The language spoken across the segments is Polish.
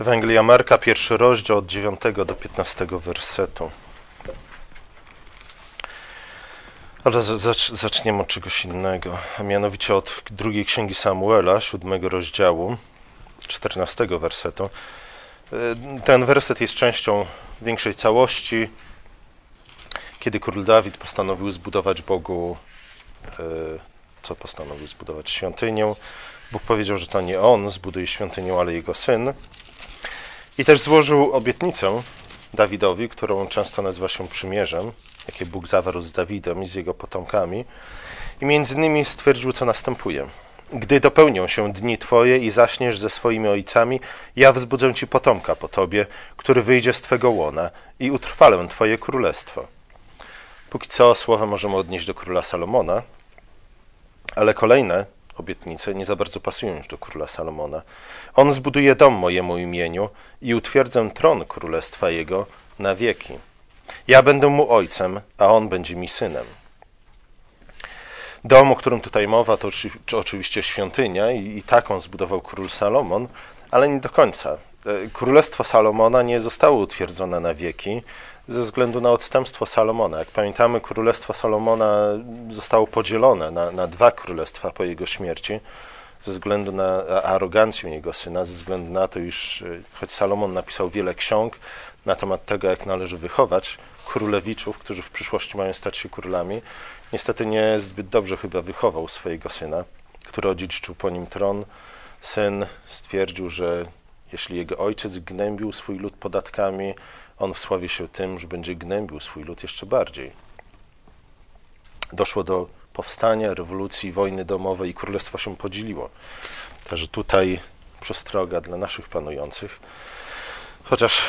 Ewangelia Marka, pierwszy rozdział od 9 do 15 wersetu. Ale zaczniemy od czegoś innego, a mianowicie od drugiej księgi Samuela, siódmego rozdziału, 14 wersetu. Ten werset jest częścią większej całości, kiedy król Dawid postanowił zbudować Bogu, e, co postanowił zbudować świątynię. Bóg powiedział, że to nie on zbuduje świątynię, ale jego syn. I też złożył obietnicę Dawidowi, którą często nazywa się przymierzem, jakie Bóg zawarł z Dawidem i z jego potomkami. I między innymi stwierdził, co następuje. Gdy dopełnią się dni Twoje i zaśniesz ze swoimi ojcami, ja wzbudzę Ci potomka po Tobie, który wyjdzie z Twego łona i utrwalę Twoje królestwo. Póki co słowa możemy odnieść do króla Salomona, ale kolejne obietnice nie za bardzo pasują już do króla Salomona. On zbuduje dom mojemu imieniu i utwierdzę tron królestwa jego na wieki. Ja będę mu ojcem, a on będzie mi synem. Dom, o którym tutaj mowa, to oczywiście świątynia i, taką zbudował król Salomon, ale nie do końca. E, Królestwo Salomona nie zostało utwierdzone na wieki ze względu na odstępstwo Salomona. Jak pamiętamy, Królestwo Salomona zostało podzielone na, na dwa królestwa po jego śmierci ze względu na arogancję jego syna, ze względu na to, iż e, choć Salomon napisał wiele ksiąg na temat tego, jak należy wychować królewiczów, którzy w przyszłości mają stać się królami, niestety nie zbyt dobrze chyba wychował swojego syna, który odziedziczył po nim tron. Syn stwierdził, że jeśli jego ojciec gnębił swój lud podatkami, on wsławi się tym, że będzie gnębił swój lud jeszcze bardziej. Doszło do powstania, rewolucji, wojny domowej i królestwo się podzieliło. Także tutaj przestroga dla naszych panujących, chociaż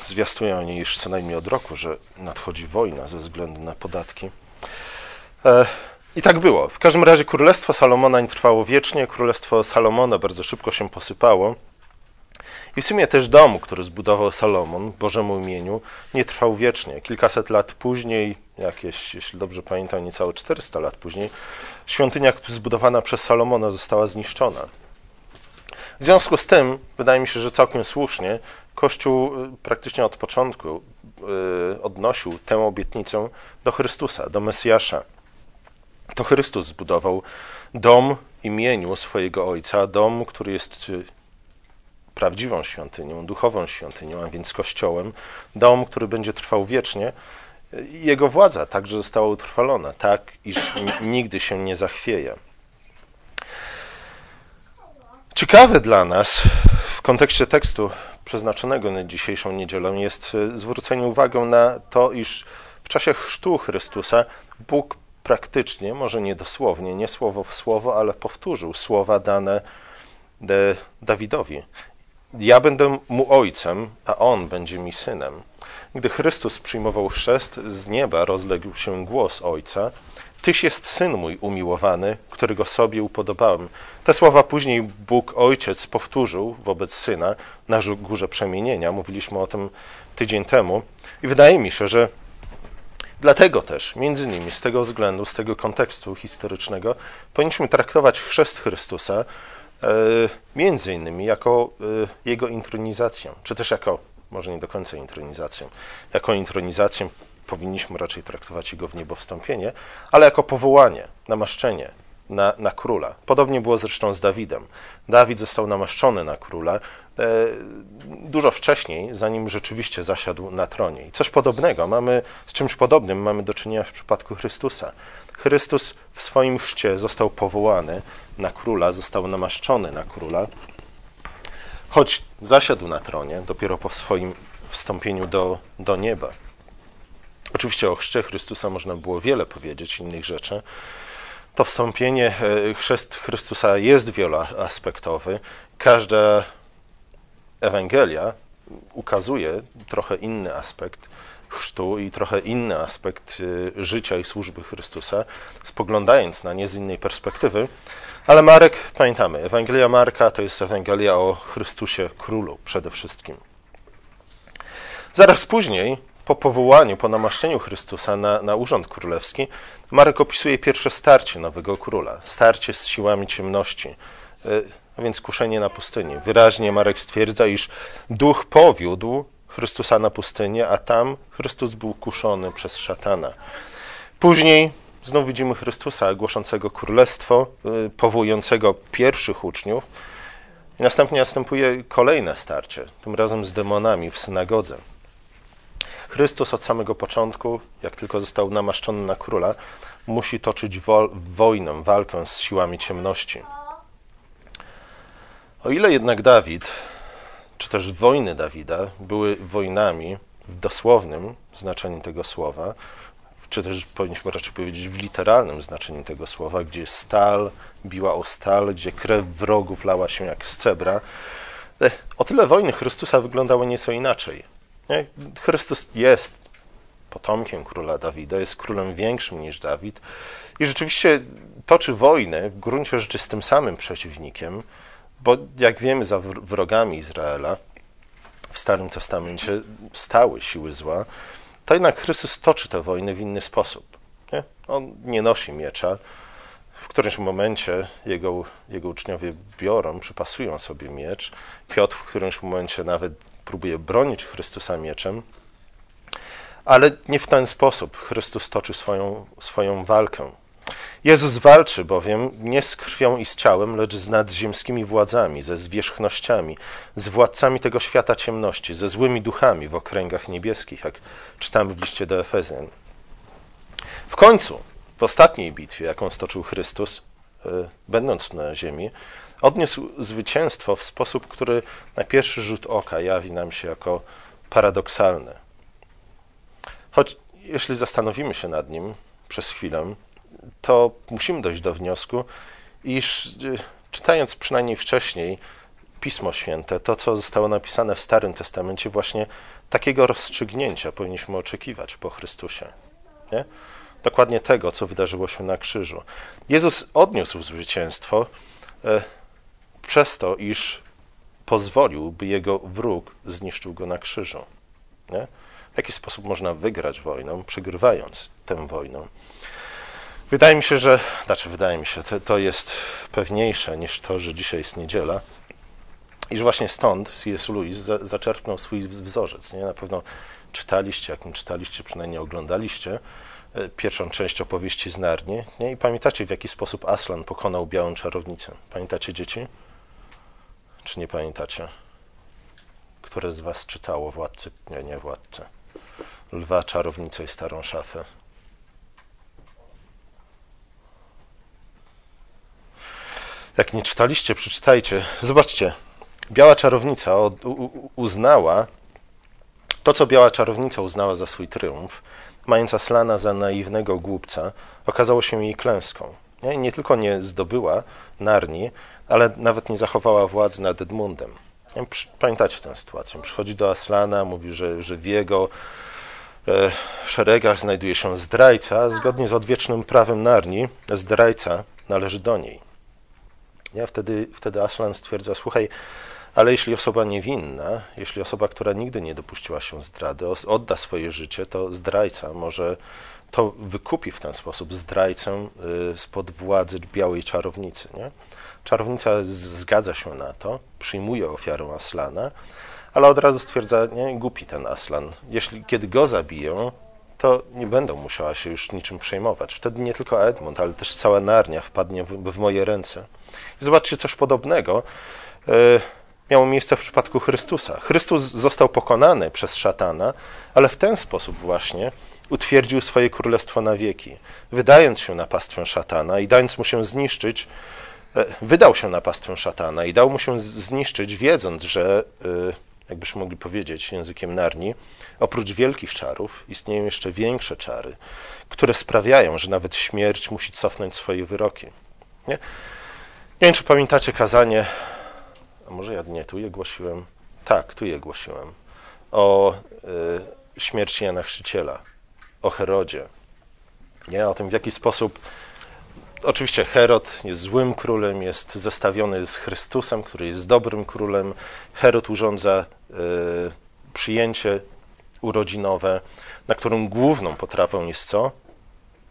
zwiastują oni już co najmniej od roku, że nadchodzi wojna ze względu na podatki. E, I tak było. W każdym razie królestwo Salomona nie trwało wiecznie. Królestwo Salomona bardzo szybko się posypało. I w sumie też dom, który zbudował Salomon, Bożemu imieniu, nie trwał wiecznie. Kilkaset lat później, jakieś, jeśli dobrze pamiętam, niecałe 400 lat później, świątynia zbudowana przez Salomona została zniszczona. W związku z tym, wydaje mi się, że całkiem słusznie, Kościół y, praktycznie od początku y, odnosił tę obietnicę do Chrystusa, do Mesjasza. To Chrystus zbudował dom imieniu swojego Ojca, dom, który jest y, prawdziwą świątynią, duchową świątynią, a więc kościołem, dom, który będzie trwał wiecznie. Jego władza także została utrwalona, tak iż nigdy się nie zachwieje. Ciekawe dla nas w kontekście tekstu przeznaczonego na dzisiejszą niedzielę jest e, zwrócenie uwagi na to, iż w czasie chrztu Chrystusa Bóg praktycznie, może nie dosłownie, nie słowo w słowo, ale powtórzył słowa dane Dawidowi. Ja będę mu ojcem, a on będzie mi synem. Gdy Chrystus przyjmował chrzest, z nieba rozległ się głos ojca: Tyś jest syn mój umiłowany, którego sobie upodobałem. Te słowa później Bóg Ojciec powtórzył wobec syna na górze przemienienia. Mówiliśmy o tym tydzień temu. I wydaje mi się, że dlatego też, między innymi z tego względu, z tego kontekstu historycznego, powinniśmy traktować chrzest Chrystusa między innymi jako e, jego intronizację, czy też jako, może nie do końca intronizację, jako intronizację powinniśmy raczej traktować jego w niebo wstąpienie, ale jako powołanie, namaszczenie na, na króla. Podobnie było zresztą z Dawidem. Dawid został namaszczony na króla e, dużo wcześniej, zanim rzeczywiście zasiadł na tronie. I coś podobnego mamy, z czymś podobnym mamy do czynienia w przypadku Chrystusa. Chrystus w swoim chrzcie został powołany na króla, został namaszczony na króla, choć zasiadł na tronie dopiero po swoim wstąpieniu do, do nieba. Oczywiście o chrzcie Chrystusa można było wiele powiedzieć, innych rzeczy. To wstąpienie, e, chrzest Chrystusa jest wieloaspektowy. Każda Ewangelia ukazuje trochę inny aspekt chrztu i trochę inny aspekt e, życia i służby Chrystusa, spoglądając na nie z innej perspektywy. Ale Marek, pamiętamy, Ewangelia Marka to jest Ewangelia o Chrystusie Królu przede wszystkim. Zaraz później po powołaniu, po namaszczeniu Chrystusa na, na urząd królewski, Marek opisuje pierwsze starcie nowego króla, starcie z siłami ciemności. A więc kuszenie na pustyni. Wyraźnie Marek stwierdza, iż duch powiódł Chrystusa na pustynię, a tam Chrystus był kuszony przez szatana. Później znów widzimy Chrystusa głoszącego królestwo, y, powołującego pierwszych uczniów. I następnie następuje kolejne starcie, tym razem z demonami w synagodze. Chrystus od samego początku, jak tylko został namaszczony na króla, musi toczyć wo wojnę, walkę z siłami ciemności. O ile jednak Dawid, czy też wojny Dawida były wojnami w dosłownym znaczeniu tego słowa, czy też powinniśmy raczej powiedzieć w literalnym znaczeniu tego słowa, gdzie stal biła o stal, gdzie krew wrogów lała się jak z cebra, e, o tyle wojny Chrystusa wyglądały nieco inaczej. Chrystus jest potomkiem króla Dawida, jest królem większym niż Dawid i rzeczywiście toczy wojnę w gruncie rzeczy z tym samym przeciwnikiem, bo jak wiemy, za wrogami Izraela w Starym Testamencie stały siły zła, to jednak Chrystus toczy tę wojnę w inny sposób. Nie? On nie nosi miecza. W którymś momencie jego, jego uczniowie biorą, przypasują sobie miecz. Piotr w którymś momencie nawet próbuje bronić Chrystusa mieczem, ale nie w ten sposób Chrystus toczy swoją, swoją walkę. Jezus walczy bowiem nie z krwią i z ciałem, lecz z nadziemskimi władzami, ze zwierzchnościami, z władcami tego świata ciemności, ze złymi duchami w okręgach niebieskich, jak czytamy w liście do Efezjan. W końcu, w ostatniej bitwie, jaką stoczył Chrystus, e, będąc na ziemi, odniósł zwycięstwo w sposób, który na pierwszy rzut oka jawi nam się jako paradoksalny. Choć jeśli zastanowimy się nad nim przez chwilę, to musimy dojść do wniosku, iż e, czytając przynajmniej wcześniej Pismo Święte, to co zostało napisane w Starym Testamencie, właśnie takiego rozstrzygnięcia powinniśmy oczekiwać po Chrystusie. Nie? Dokładnie tego, co wydarzyło się na krzyżu. Jezus odniósł zwycięstwo e, przez to, iż pozwolił, by jego wróg zniszczył go na krzyżu. Nie? W jaki sposób można wygrać wojnę, przegrywając tę wojnę? Wydaje mi się, że, znaczy wydaje mi się, to, to jest pewniejsze niż to, że dzisiaj jest niedziela, i że właśnie stąd C.S. Lewis za, zaczerpnął swój wzorzec. Nie? Na pewno czytaliście, jak nie czytaliście, przynajmniej oglądaliście e, pierwszą część opowieści z Narni. Nie? I pamiętacie, w jaki sposób Aslan pokonał białą czarownicę. Pamiętacie, dzieci? Czy nie pamiętacie? Które z was czytało Władcy? Nie, nie Władcy. Lwa, czarownicę i starą szafę. Jak nie czytaliście, przeczytajcie. Zobaczcie, Biała Czarownica uznała to, co Biała Czarownica uznała za swój triumf, mając Aslana za naiwnego głupca, okazało się jej klęską. Nie, nie tylko nie zdobyła Narni, ale nawet nie zachowała władzy nad Edmundem. Pamiętacie tę sytuację? Przychodzi do Aslana, mówi, że, że w jego e, szeregach znajduje się zdrajca, zgodnie z odwiecznym prawem Narni zdrajca należy do niej. Wtedy, wtedy Aslan stwierdza, słuchaj, ale jeśli osoba niewinna, jeśli osoba, która nigdy nie dopuściła się zdrady, odda swoje życie, to zdrajca może to wykupi w ten sposób zdrajcę y, spod władzy białej czarownicy. Nie? Czarownica zgadza się na to, przyjmuje ofiarę Aslana, ale od razu stwierdza, nie, głupi ten Aslan. Jeśli kiedy go zabiją, to nie będą musiała się już niczym przejmować. Wtedy nie tylko Edmund, ale też cała Narnia wpadnie w, w moje ręce. Zobaczcie coś podobnego. Y, miało miejsce w przypadku Chrystusa. Chrystus został pokonany przez szatana, ale w ten sposób właśnie utwierdził swoje królestwo na wieki, wydając się na pastwę szatana i dając mu się zniszczyć, e, wydał się na pastwę szatana i dał mu się zniszczyć, wiedząc, że, e, jakbyśmy mogli powiedzieć językiem Narni, oprócz wielkich czarów istnieją jeszcze większe czary, które sprawiają, że nawet śmierć musi cofnąć swoje wyroki. Nie, nie wiem, czy pamiętacie kazanie a może ja nie tu je głosiłem? Tak, tu je głosiłem. O y, śmierci Jana Chrzciciela, o Herodzie. Nie? O tym, w jaki sposób. Oczywiście Herod jest złym królem, jest zestawiony z Chrystusem, który jest dobrym królem. Herod urządza y, przyjęcie urodzinowe, na którym główną potrawą jest co?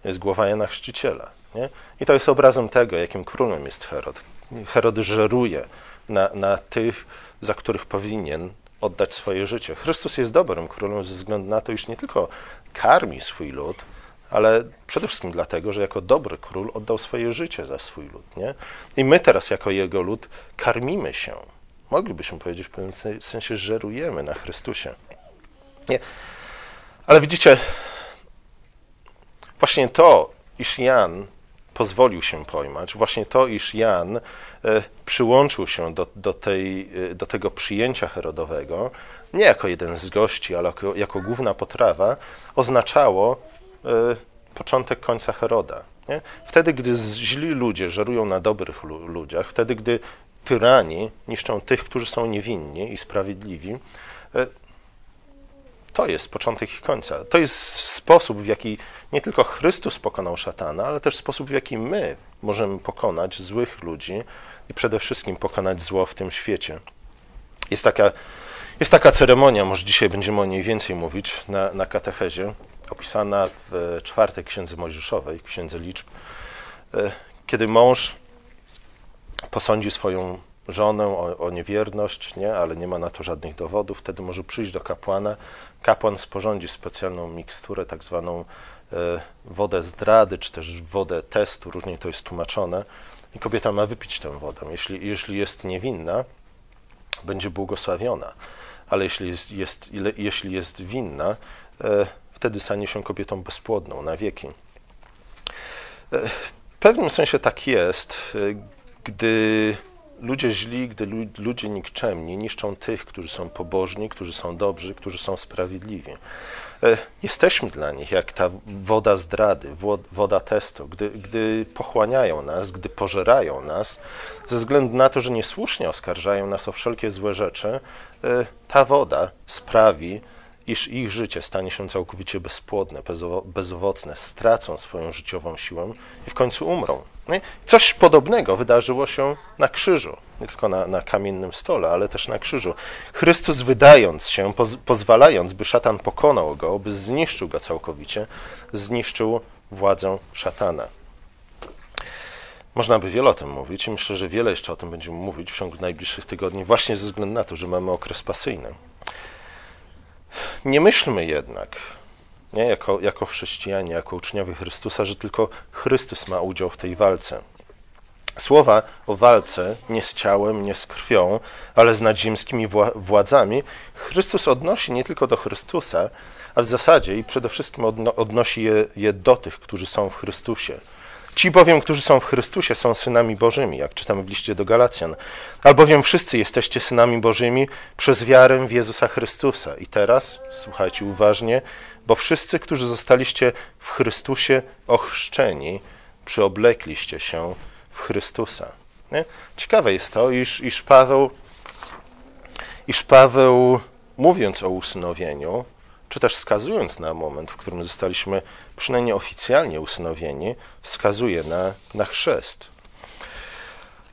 Jest głowa Jana Chrzciciela. Nie? I to jest obrazem tego, jakim królem jest Herod. Herod żeruje na, na tych, za których powinien oddać swoje życie. Chrystus jest dobrym królem ze względu na to, iż nie tylko karmi swój lud, ale przede wszystkim dlatego, że jako dobry król oddał swoje życie za swój lud. Nie? I my teraz, jako jego lud, karmimy się. Moglibyśmy powiedzieć w pewnym sensie, żerujemy na Chrystusie. Nie. Ale widzicie, właśnie to, iż Jan pozwolił się pojmać, właśnie to, iż Jan e, przyłączył się do, do, tej, e, do tego przyjęcia Herodowego, nie jako jeden z gości, ale jako, jako główna potrawa, oznaczało e, początek końca Heroda. Nie? Wtedy, gdy źli ludzie żerują na dobrych ludziach, wtedy, gdy tyrani niszczą tych, którzy są niewinni i sprawiedliwi, to jest początek ich końca. To jest sposób, w jaki nie tylko Chrystus pokonał szatana, ale też sposób, w jaki my możemy pokonać złych ludzi i przede wszystkim pokonać zło w tym świecie. Jest taka, jest taka ceremonia, może dzisiaj będziemy o niej więcej mówić, na, na katechezie, opisana w czwartej księdze Mojżeszowej, księdze liczb, e, kiedy mąż posądzi swoją żonę o, o, niewierność, nie, ale nie ma na to żadnych dowodów, wtedy może przyjść do kapłana. Kapłan sporządzi specjalną miksturę, tak zwaną e, wodę zdrady, czy też wodę testu, różnie to jest tłumaczone, i kobieta ma wypić tę wodę. Jeśli, jeśli jest niewinna, będzie błogosławiona, ale jeśli jest, jest, jeśli jest winna, e, wtedy stanie się kobietą bezpłodną na wieki. E, w pewnym sensie tak jest, gdy ludzie źli, gdy ludzie nikczemni niszczą tych, którzy są pobożni, którzy są dobrzy, którzy są sprawiedliwi. E, jesteśmy dla nich jak ta woda zdrady, woda testu, gdy, gdy pochłaniają nas, gdy pożerają nas, ze względu na to, że niesłusznie oskarżają nas o wszelkie złe rzeczy, e, ta woda sprawi, iż ich życie stanie się całkowicie bezpłodne, bezowocne, stracą swoją życiową siłę i w końcu umrą. Coś podobnego wydarzyło się na krzyżu, nie tylko na, na kamiennym stole, ale też na krzyżu. Chrystus wydając się, poz, pozwalając, by szatan pokonał go, by zniszczył go całkowicie, zniszczył władzę szatana. Można by wiele o tym mówić i myślę, że wiele jeszcze o tym będziemy mówić w ciągu najbliższych tygodni, właśnie ze względu na to, że mamy okres pasyjny. Nie myślmy jednak, nie, jako, jako chrześcijanie, jako uczniowie Chrystusa, że tylko Chrystus ma udział w tej walce. Słowa o walce nie z ciałem, nie z krwią, ale z nadziemskimi władzami Chrystus odnosi nie tylko do Chrystusa, a w zasadzie i przede wszystkim odnosi je, je do tych, którzy są w Chrystusie. Ci bowiem, którzy są w Chrystusie, są synami Bożymi, jak czytamy w liście do Galacjan. Albowiem wszyscy jesteście synami Bożymi przez wiarę w Jezusa Chrystusa. I teraz, słuchajcie uważnie, bo wszyscy, którzy zostaliście w Chrystusie ochrzczeni, przyoblekliście się w Chrystusa. Nie? Ciekawe jest to, iż, iż, Paweł, iż Paweł, mówiąc o usynowieniu, czy też wskazując na moment, w którym zostaliśmy przynajmniej oficjalnie usynowieni, wskazuje na, na chrzest.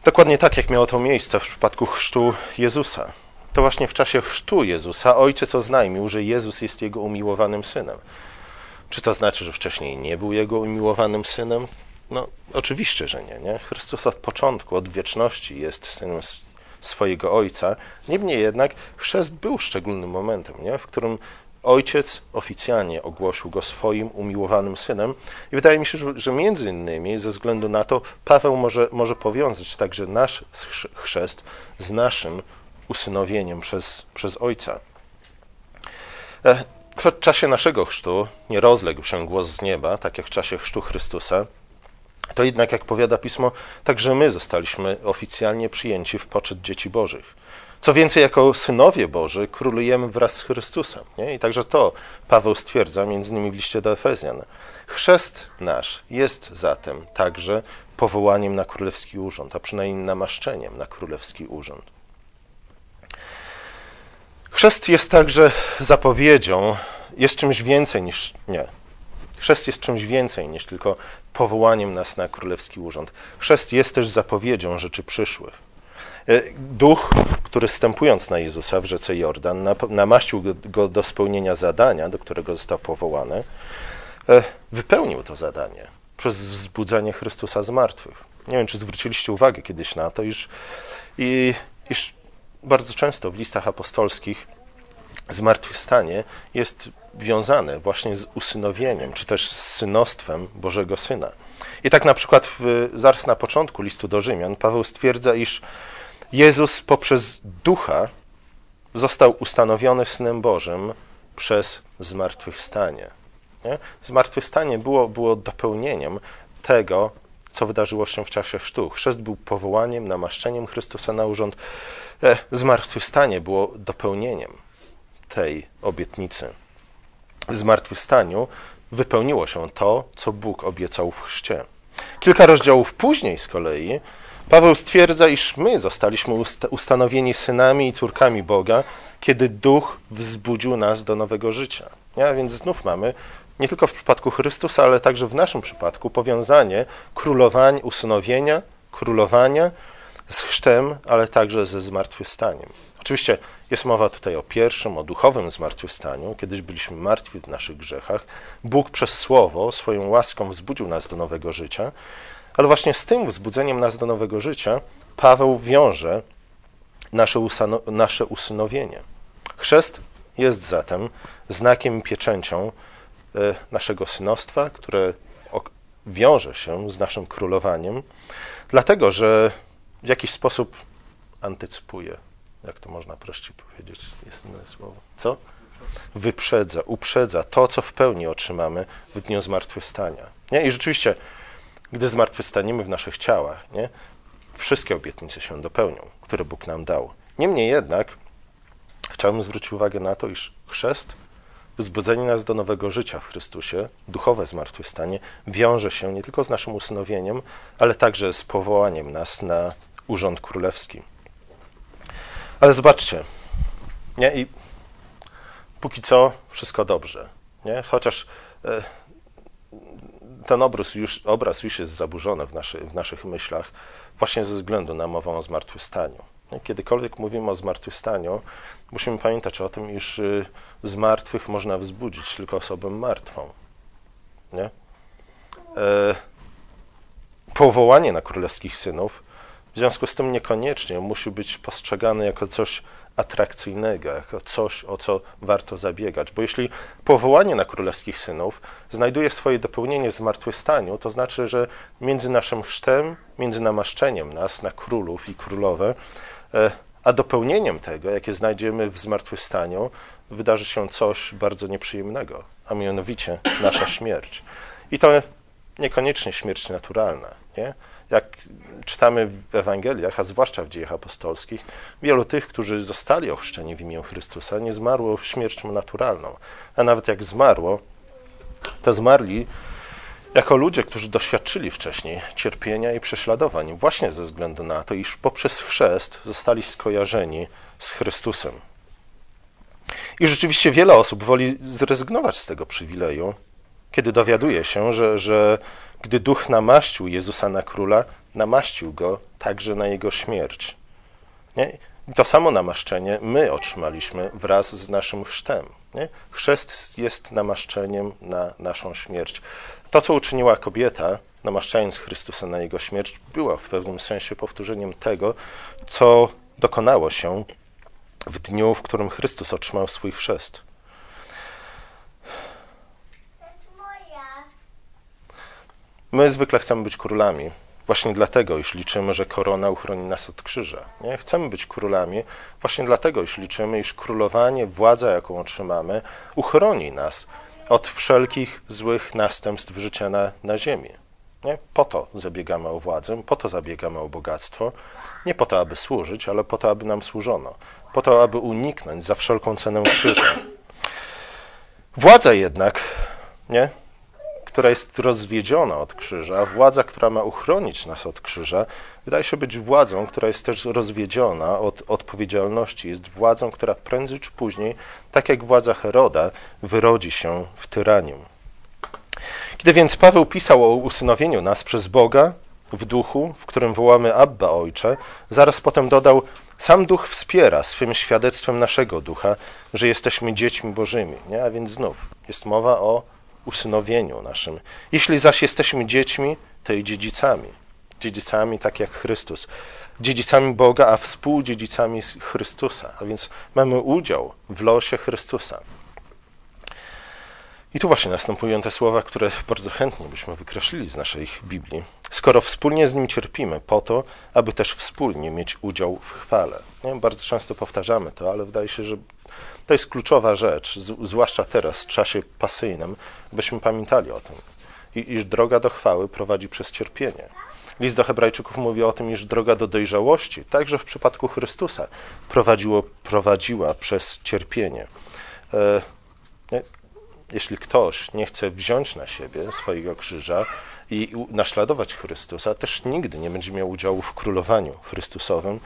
Dokładnie tak, jak miało to miejsce w przypadku chrztu Jezusa. To właśnie w czasie chrztu Jezusa ojciec oznajmił, że Jezus jest jego umiłowanym synem. Czy to znaczy, że wcześniej nie był jego umiłowanym synem? No, oczywiście, że nie, nie. Chrystus od początku, od wieczności jest synem swojego ojca. Niemniej jednak chrzest był szczególnym momentem, nie? w którym ojciec oficjalnie ogłosił go swoim umiłowanym synem. I wydaje mi się, że, między innymi ze względu na to Paweł może, może powiązać także nasz chrzest z naszym usynowieniem przez, przez Ojca. E, w czasie naszego chrztu nie rozległ się głos z nieba, tak jak w czasie chrztu Chrystusa, to jednak, jak powiada Pismo, także my zostaliśmy oficjalnie przyjęci w poczet dzieci Bożych. Co więcej, jako synowie Boży królujemy wraz z Chrystusem. Nie? I także to Paweł stwierdza, między innymi w liście do Efezjan. Chrzest nasz jest zatem także powołaniem na królewski urząd, a przynajmniej namaszczeniem na królewski urząd. Chrzest jest także zapowiedzią, jest czymś więcej niż. Nie. Chrzest jest czymś więcej niż tylko powołaniem nas na królewski urząd. Chrzest jest też zapowiedzią rzeczy przyszłych. E, duch, który wstępując na Jezusa w rzece Jordan, namaścił go do spełnienia zadania, do którego został powołany, e, wypełnił to zadanie przez wzbudzenie Chrystusa z martwych. Nie wiem, czy zwróciliście uwagę kiedyś na to, iż, iż bardzo często w listach apostolskich zmartwychwstanie jest wiązane właśnie z usynowieniem, czy też z synostwem Bożego Syna. I tak na przykład w, zaraz na początku listu do Rzymian Paweł stwierdza, iż Jezus poprzez ducha został ustanowiony Synem Bożym przez zmartwychwstanie. Nie? Zmartwychwstanie było, było dopełnieniem tego, co wydarzyło się w czasie chrztu. Chrzest był powołaniem, namaszczeniem Chrystusa na urząd. E, zmartwychwstanie było dopełnieniem tej obietnicy. W zmartwychwstaniu wypełniło się to, co Bóg obiecał w chrzcie. Kilka rozdziałów później z kolei Paweł stwierdza, iż my zostaliśmy ustanowieni synami i córkami Boga, kiedy Duch wzbudził nas do nowego życia. Ja, więc znów mamy nie tylko w przypadku Chrystusa, ale także w naszym przypadku powiązanie królowania, usynowienia, królowania z chrztem, ale także ze zmartwychwstaniem. Oczywiście jest mowa tutaj o pierwszym, o duchowym zmartwychwstaniu. Kiedyś byliśmy martwi w naszych grzechach. Bóg przez Słowo, swoją łaską wzbudził nas do nowego życia. Ale właśnie z tym wzbudzeniem nas do nowego życia Paweł wiąże nasze, usano, nasze usynowienie. Chrzest jest zatem znakiem i pieczęcią e, naszego synostwa, które wiąże się z naszym królowaniem, dlatego że w jakiś sposób antycypuje, jak to można prościej powiedzieć, jest inne słowo. Co? Wyprzedza, uprzedza to, co w pełni otrzymamy w dniu zmartwychwstania. Nie? I rzeczywiście gdy zmartwychwstaniemy w naszych ciałach, nie? wszystkie obietnice się dopełnią, które Bóg nam dał. Niemniej jednak chciałbym zwrócić uwagę na to, iż chrzest, wzbudzenie nas do nowego życia w Chrystusie, duchowe zmartwychwstanie, wiąże się nie tylko z naszym usynowieniem, ale także z powołaniem nas na urząd królewski. Ale zobaczcie, nie? I póki co wszystko dobrze, nie? Chociaż e, ten obraz już, obraz już jest zaburzony w, naszy, w naszych myślach właśnie ze względu na mowę o zmartwychwstaniu. Kiedykolwiek mówimy o zmartwychwstaniu, musimy pamiętać o tym, iż y, z martwych można wzbudzić tylko osobę martwą. Nie? E, powołanie na królewskich synów w związku z tym niekoniecznie musi być postrzegane jako coś atrakcyjnego, jako coś, o co warto zabiegać. Bo jeśli powołanie na królewskich synów znajduje swoje dopełnienie w zmartwychwstaniu, to znaczy, że między naszym chrztem, między namaszczeniem nas na królów i królowe, e, a dopełnieniem tego, jakie znajdziemy w zmartwychwstaniu, wydarzy się coś bardzo nieprzyjemnego, a mianowicie nasza śmierć. I to niekoniecznie śmierć naturalna. Nie? Jak czytamy w Ewangeliach, a zwłaszcza w dziejach apostolskich, wielu tych, którzy zostali ochrzczeni w imię Chrystusa, nie zmarło śmiercią naturalną. A nawet jak zmarło, to zmarli jako ludzie, którzy doświadczyli wcześniej cierpienia i prześladowań, właśnie ze względu na to, iż poprzez chrzest zostali skojarzeni z Chrystusem. I rzeczywiście wiele osób woli zrezygnować z tego przywileju, kiedy dowiaduje się, że, że gdy duch namaścił Jezusa na króla, namaścił go także na jego śmierć. Nie? To samo namaszczenie my otrzymaliśmy wraz z naszym chrztem. Nie? Chrzest jest namaszczeniem na naszą śmierć. To, co uczyniła kobieta, namaszczając Chrystusa na jego śmierć, było w pewnym sensie powtórzeniem tego, co dokonało się w dniu, w którym Chrystus otrzymał swój chrzest. My zwykle chcemy być królami. Właśnie dlatego, iż liczymy, że korona uchroni nas od krzyża. Nie? Chcemy być królami właśnie dlatego, iż liczymy, iż królowanie, władza, jaką otrzymamy, uchroni nas od wszelkich złych następstw życia na, na ziemi. Nie? Po to zabiegamy o władzę, po to zabiegamy o bogactwo. Nie po to, aby służyć, ale po to, aby nam służono. Po to, aby uniknąć za wszelką cenę krzyża. Władza jednak, nie? Która jest rozwiedziona od krzyża, władza, która ma uchronić nas od krzyża, wydaje się być władzą, która jest też rozwiedziona od odpowiedzialności. Jest władzą, która prędzej czy później, tak jak władza Heroda, wyrodzi się w tyranium. Kiedy więc Paweł pisał o usynowieniu nas przez Boga w duchu, w którym wołamy Abba Ojcze, zaraz potem dodał: Sam duch wspiera swym świadectwem naszego ducha, że jesteśmy dziećmi Bożymi. Nie? A więc znów jest mowa o usynowieniu naszym. Jeśli zaś jesteśmy dziećmi, to i dziedzicami. dziedzicami tak jak Chrystus, dziedzicami Boga, a współdziedzicami Chrystusa, a więc mamy udział w losie Chrystusa. I tu właśnie następują te słowa, które bardzo chętnie byśmy wykreślili z naszej Biblii. Skoro wspólnie z Nim cierpimy, po to, aby też wspólnie mieć udział w chwale. Nie? Bardzo często powtarzamy to, ale wydaje się, że to jest kluczowa rzecz, zwłaszcza teraz, w czasie pasyjnym, byśmy pamiętali o tym, iż droga do chwały prowadzi przez cierpienie. List do Hebrajczyków mówi o tym, iż droga do dojrzałości, także w przypadku Chrystusa, prowadziło, prowadziła przez cierpienie. E, jeśli ktoś nie chce wziąć na siebie swojego krzyża i naśladować Chrystusa, też nigdy nie będzie miał udziału w królowaniu Chrystusowym.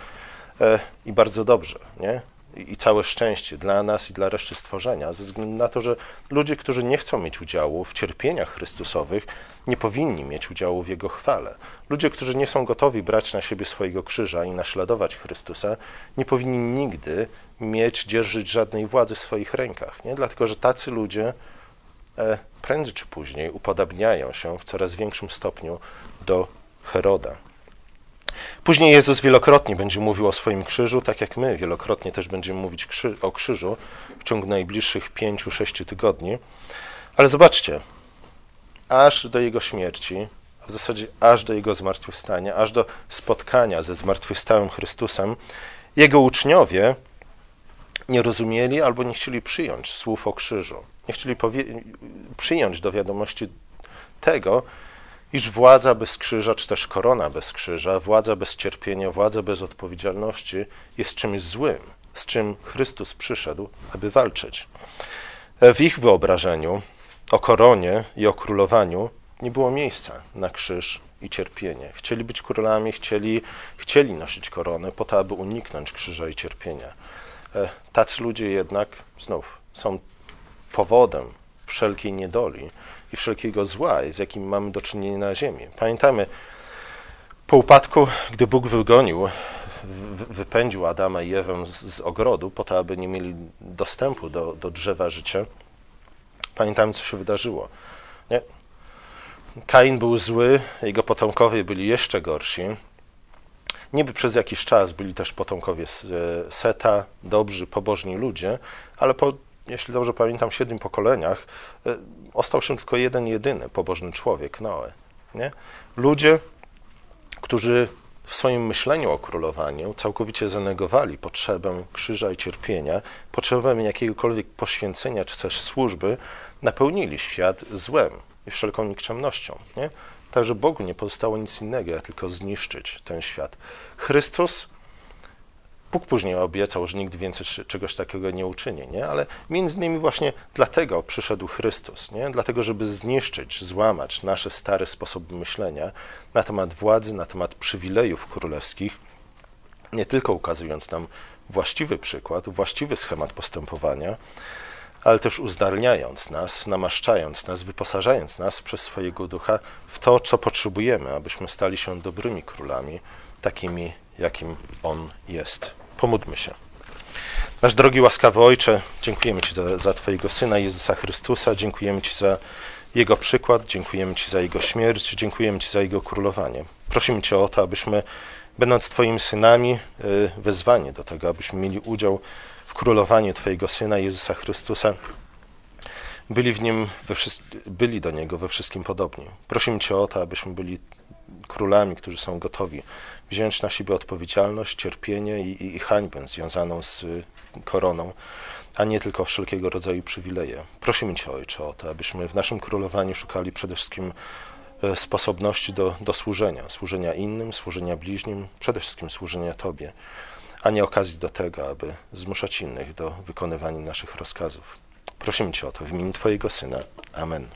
E, I bardzo dobrze, nie? I całe szczęście dla nas i dla reszty stworzenia, ze względu na to, że ludzie, którzy nie chcą mieć udziału w cierpieniach Chrystusowych, nie powinni mieć udziału w Jego chwale. Ludzie, którzy nie są gotowi brać na siebie swojego krzyża i naśladować Chrystusa, nie powinni nigdy mieć, dzierżyć żadnej władzy w swoich rękach. Nie? Dlatego, że tacy ludzie e, prędzej czy później upodabniają się w coraz większym stopniu do Heroda. Później Jezus wielokrotnie będzie mówił o swoim krzyżu, tak jak my wielokrotnie też będziemy mówić krzy o krzyżu w ciągu najbliższych pięciu, sześciu tygodni. Ale zobaczcie, aż do jego śmierci, w zasadzie aż do jego zmartwychwstania, aż do spotkania ze zmartwychwstałym Chrystusem, jego uczniowie nie rozumieli albo nie chcieli przyjąć słów o krzyżu. Nie chcieli przyjąć do wiadomości tego, iż władza bez krzyża, czy też korona bez krzyża, władza bez cierpienia, władza bez odpowiedzialności jest czymś złym, z czym Chrystus przyszedł, aby walczyć. W ich wyobrażeniu o koronie i o królowaniu nie było miejsca na krzyż i cierpienie. Chcieli być królami, chcieli, chcieli nosić koronę po to, aby uniknąć krzyża i cierpienia. E, tacy ludzie jednak znów są powodem wszelkiej niedoli i wszelkiego zła, z jakim mamy do czynienia na ziemi. Pamiętamy, po upadku, gdy Bóg wygonił, wypędził Adama i Ewę z, z ogrodu po to, aby nie mieli dostępu do, do drzewa życia, pamiętamy, co się wydarzyło. Nie? Kain był zły, jego potomkowie byli jeszcze gorsi. Niby przez jakiś czas byli też potomkowie e, Seta, dobrzy, pobożni ludzie, ale po jeśli dobrze pamiętam, siedmiu pokoleniach e, ostał się tylko jeden, jedyny pobożny człowiek, Noe. Nie? Ludzie, którzy w swoim myśleniu o królowaniu całkowicie zanegowali potrzebę krzyża i cierpienia, potrzebę jakiegokolwiek poświęcenia czy też służby, napełnili świat złem i wszelką nikczemnością. Nie? Także Bogu nie pozostało nic innego, jak tylko zniszczyć ten świat. Chrystus Bóg później obiecał, że nigdy więcej czegoś takiego nie uczyni, nie? ale między innymi właśnie dlatego przyszedł Chrystus, nie? dlatego, żeby zniszczyć, złamać nasze stare sposoby myślenia na temat władzy, na temat przywilejów królewskich, nie tylko ukazując nam właściwy przykład, właściwy schemat postępowania, ale też uzdarniając nas, namaszczając nas, wyposażając nas przez swojego ducha w to, co potrzebujemy, abyśmy stali się dobrymi królami, takimi, jakim On jest. Pomódmy się. Nasz drogi łaskawy Ojcze, dziękujemy Ci za, za Twojego Syna Jezusa Chrystusa, dziękujemy Ci za Jego przykład, dziękujemy Ci za Jego śmierć, dziękujemy Ci za Jego królowanie. Prosimy Cię o to, abyśmy, będąc Twoimi synami, y, wezwani do tego, abyśmy mieli udział w królowaniu Twojego Syna Jezusa Chrystusa, byli w Nim, byli do Niego we wszystkim podobni. Prosimy Cię o to, abyśmy byli królami, którzy są gotowi wziąć na siebie odpowiedzialność, cierpienie i, i, i hańbę związaną z koroną, a nie tylko wszelkiego rodzaju przywileje. Prosimy Cię, Ojcze, o to, abyśmy w naszym królowaniu szukali przede wszystkim e, sposobności do, do służenia, służenia innym, służenia bliźnim, przede wszystkim służenia Tobie, a nie okazji do tego, aby zmuszać innych do wykonywania naszych rozkazów. Prosimy Cię o to w imieniu Twojego Syna. Amen.